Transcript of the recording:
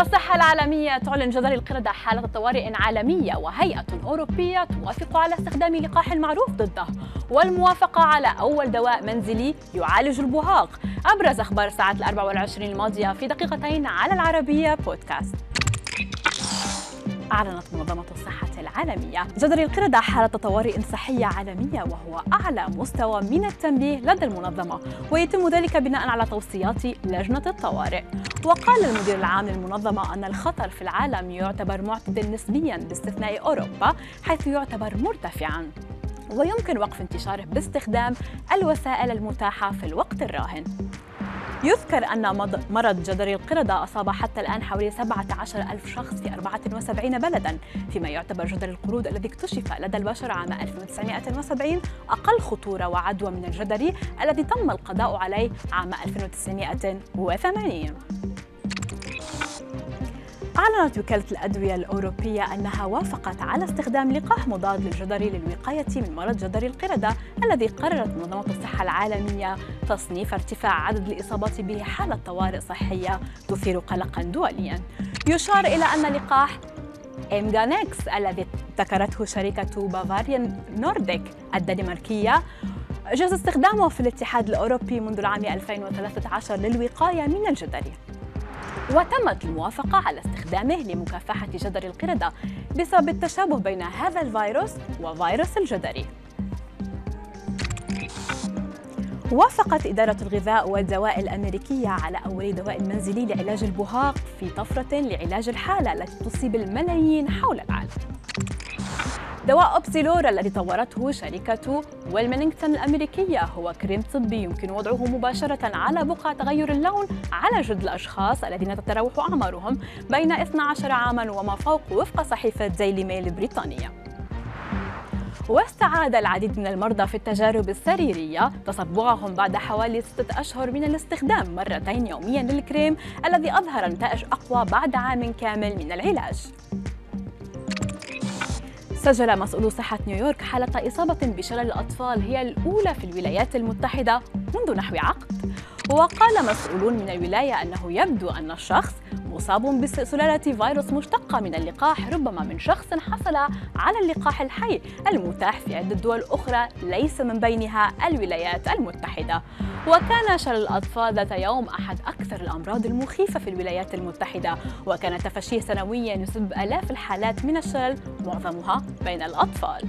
الصحة العالمية تعلن جدري القردة حالة طوارئ عالمية وهيئة أوروبية توافق على استخدام لقاح معروف ضده والموافقة على أول دواء منزلي يعالج البهاق. أبرز أخبار الساعات الأربع والعشرين الماضية في دقيقتين على العربية بودكاست. أعلنت منظمة الصحة العالمية جدري القردة حالة طوارئ صحية عالمية وهو أعلى مستوى من التنبيه لدى المنظمة ويتم ذلك بناء على توصيات لجنة الطوارئ. وقال المدير العام للمنظمة أن الخطر في العالم يعتبر معتدل نسبيا باستثناء أوروبا حيث يعتبر مرتفعا. ويمكن وقف انتشاره باستخدام الوسائل المتاحة في الوقت الراهن. يذكر أن مرض جدري القردة أصاب حتى الآن حوالي 17 ألف شخص في 74 بلداً فيما يعتبر جدري القرود الذي اكتشف لدى البشر عام 1970 أقل خطورة وعدوى من الجدري الذي تم القضاء عليه عام 1980 أعلنت وكالة الأدوية الأوروبية أنها وافقت على استخدام لقاح مضاد للجدري للوقاية من مرض جدري القردة الذي قررت منظمة الصحة العالمية تصنيف ارتفاع عدد الإصابات به حالة طوارئ صحية تثير قلقا دوليا. يشار إلى أن لقاح إمفانكس الذي ابتكرته شركة بافاريان نورديك الدنماركية جاز استخدامه في الاتحاد الأوروبي منذ العام 2013 للوقاية من الجدري. وتمت الموافقة على استخدامه لمكافحة جدري القردة بسبب التشابه بين هذا الفيروس وفيروس الجدري. وافقت إدارة الغذاء والدواء الأمريكية على أول دواء منزلي لعلاج البهاق في طفرة لعلاج الحالة التي تصيب الملايين حول العالم. دواء أوبزيلورا الذي طورته شركة ويلمينغتون الأمريكية. هو كريم طبي يمكن وضعه مباشرة على بقع تغير اللون على جلد الأشخاص الذين تتراوح أعمارهم بين 12 عاما وما فوق وفق صحيفة ديلي ميل البريطانية واستعاد العديد من المرضى في التجارب السريرية. تصبغهم بعد حوالي ستة أشهر من الاستخدام مرتين يوميا للكريم الذي أظهر نتائج أقوى بعد عام كامل من العلاج. سجل مسؤولو صحة نيويورك حالة إصابة بشلل الأطفال هي الأولى في الولايات المتحدة منذ نحو عقد. وقال مسؤولون من الولاية أنه يبدو أن الشخص مصاب بسلالة فيروس مشتقة من اللقاح ربما من شخص حصل على اللقاح الحي المتاح في عدة دول أخرى ليس من بينها الولايات المتحدة. وكان شلل الأطفال ذات يوم أحد أكثر الأمراض المخيفة في الولايات المتحدة. وكان تفشيه سنويا يسبب آلاف الحالات من الشلل معظمها بين الأطفال.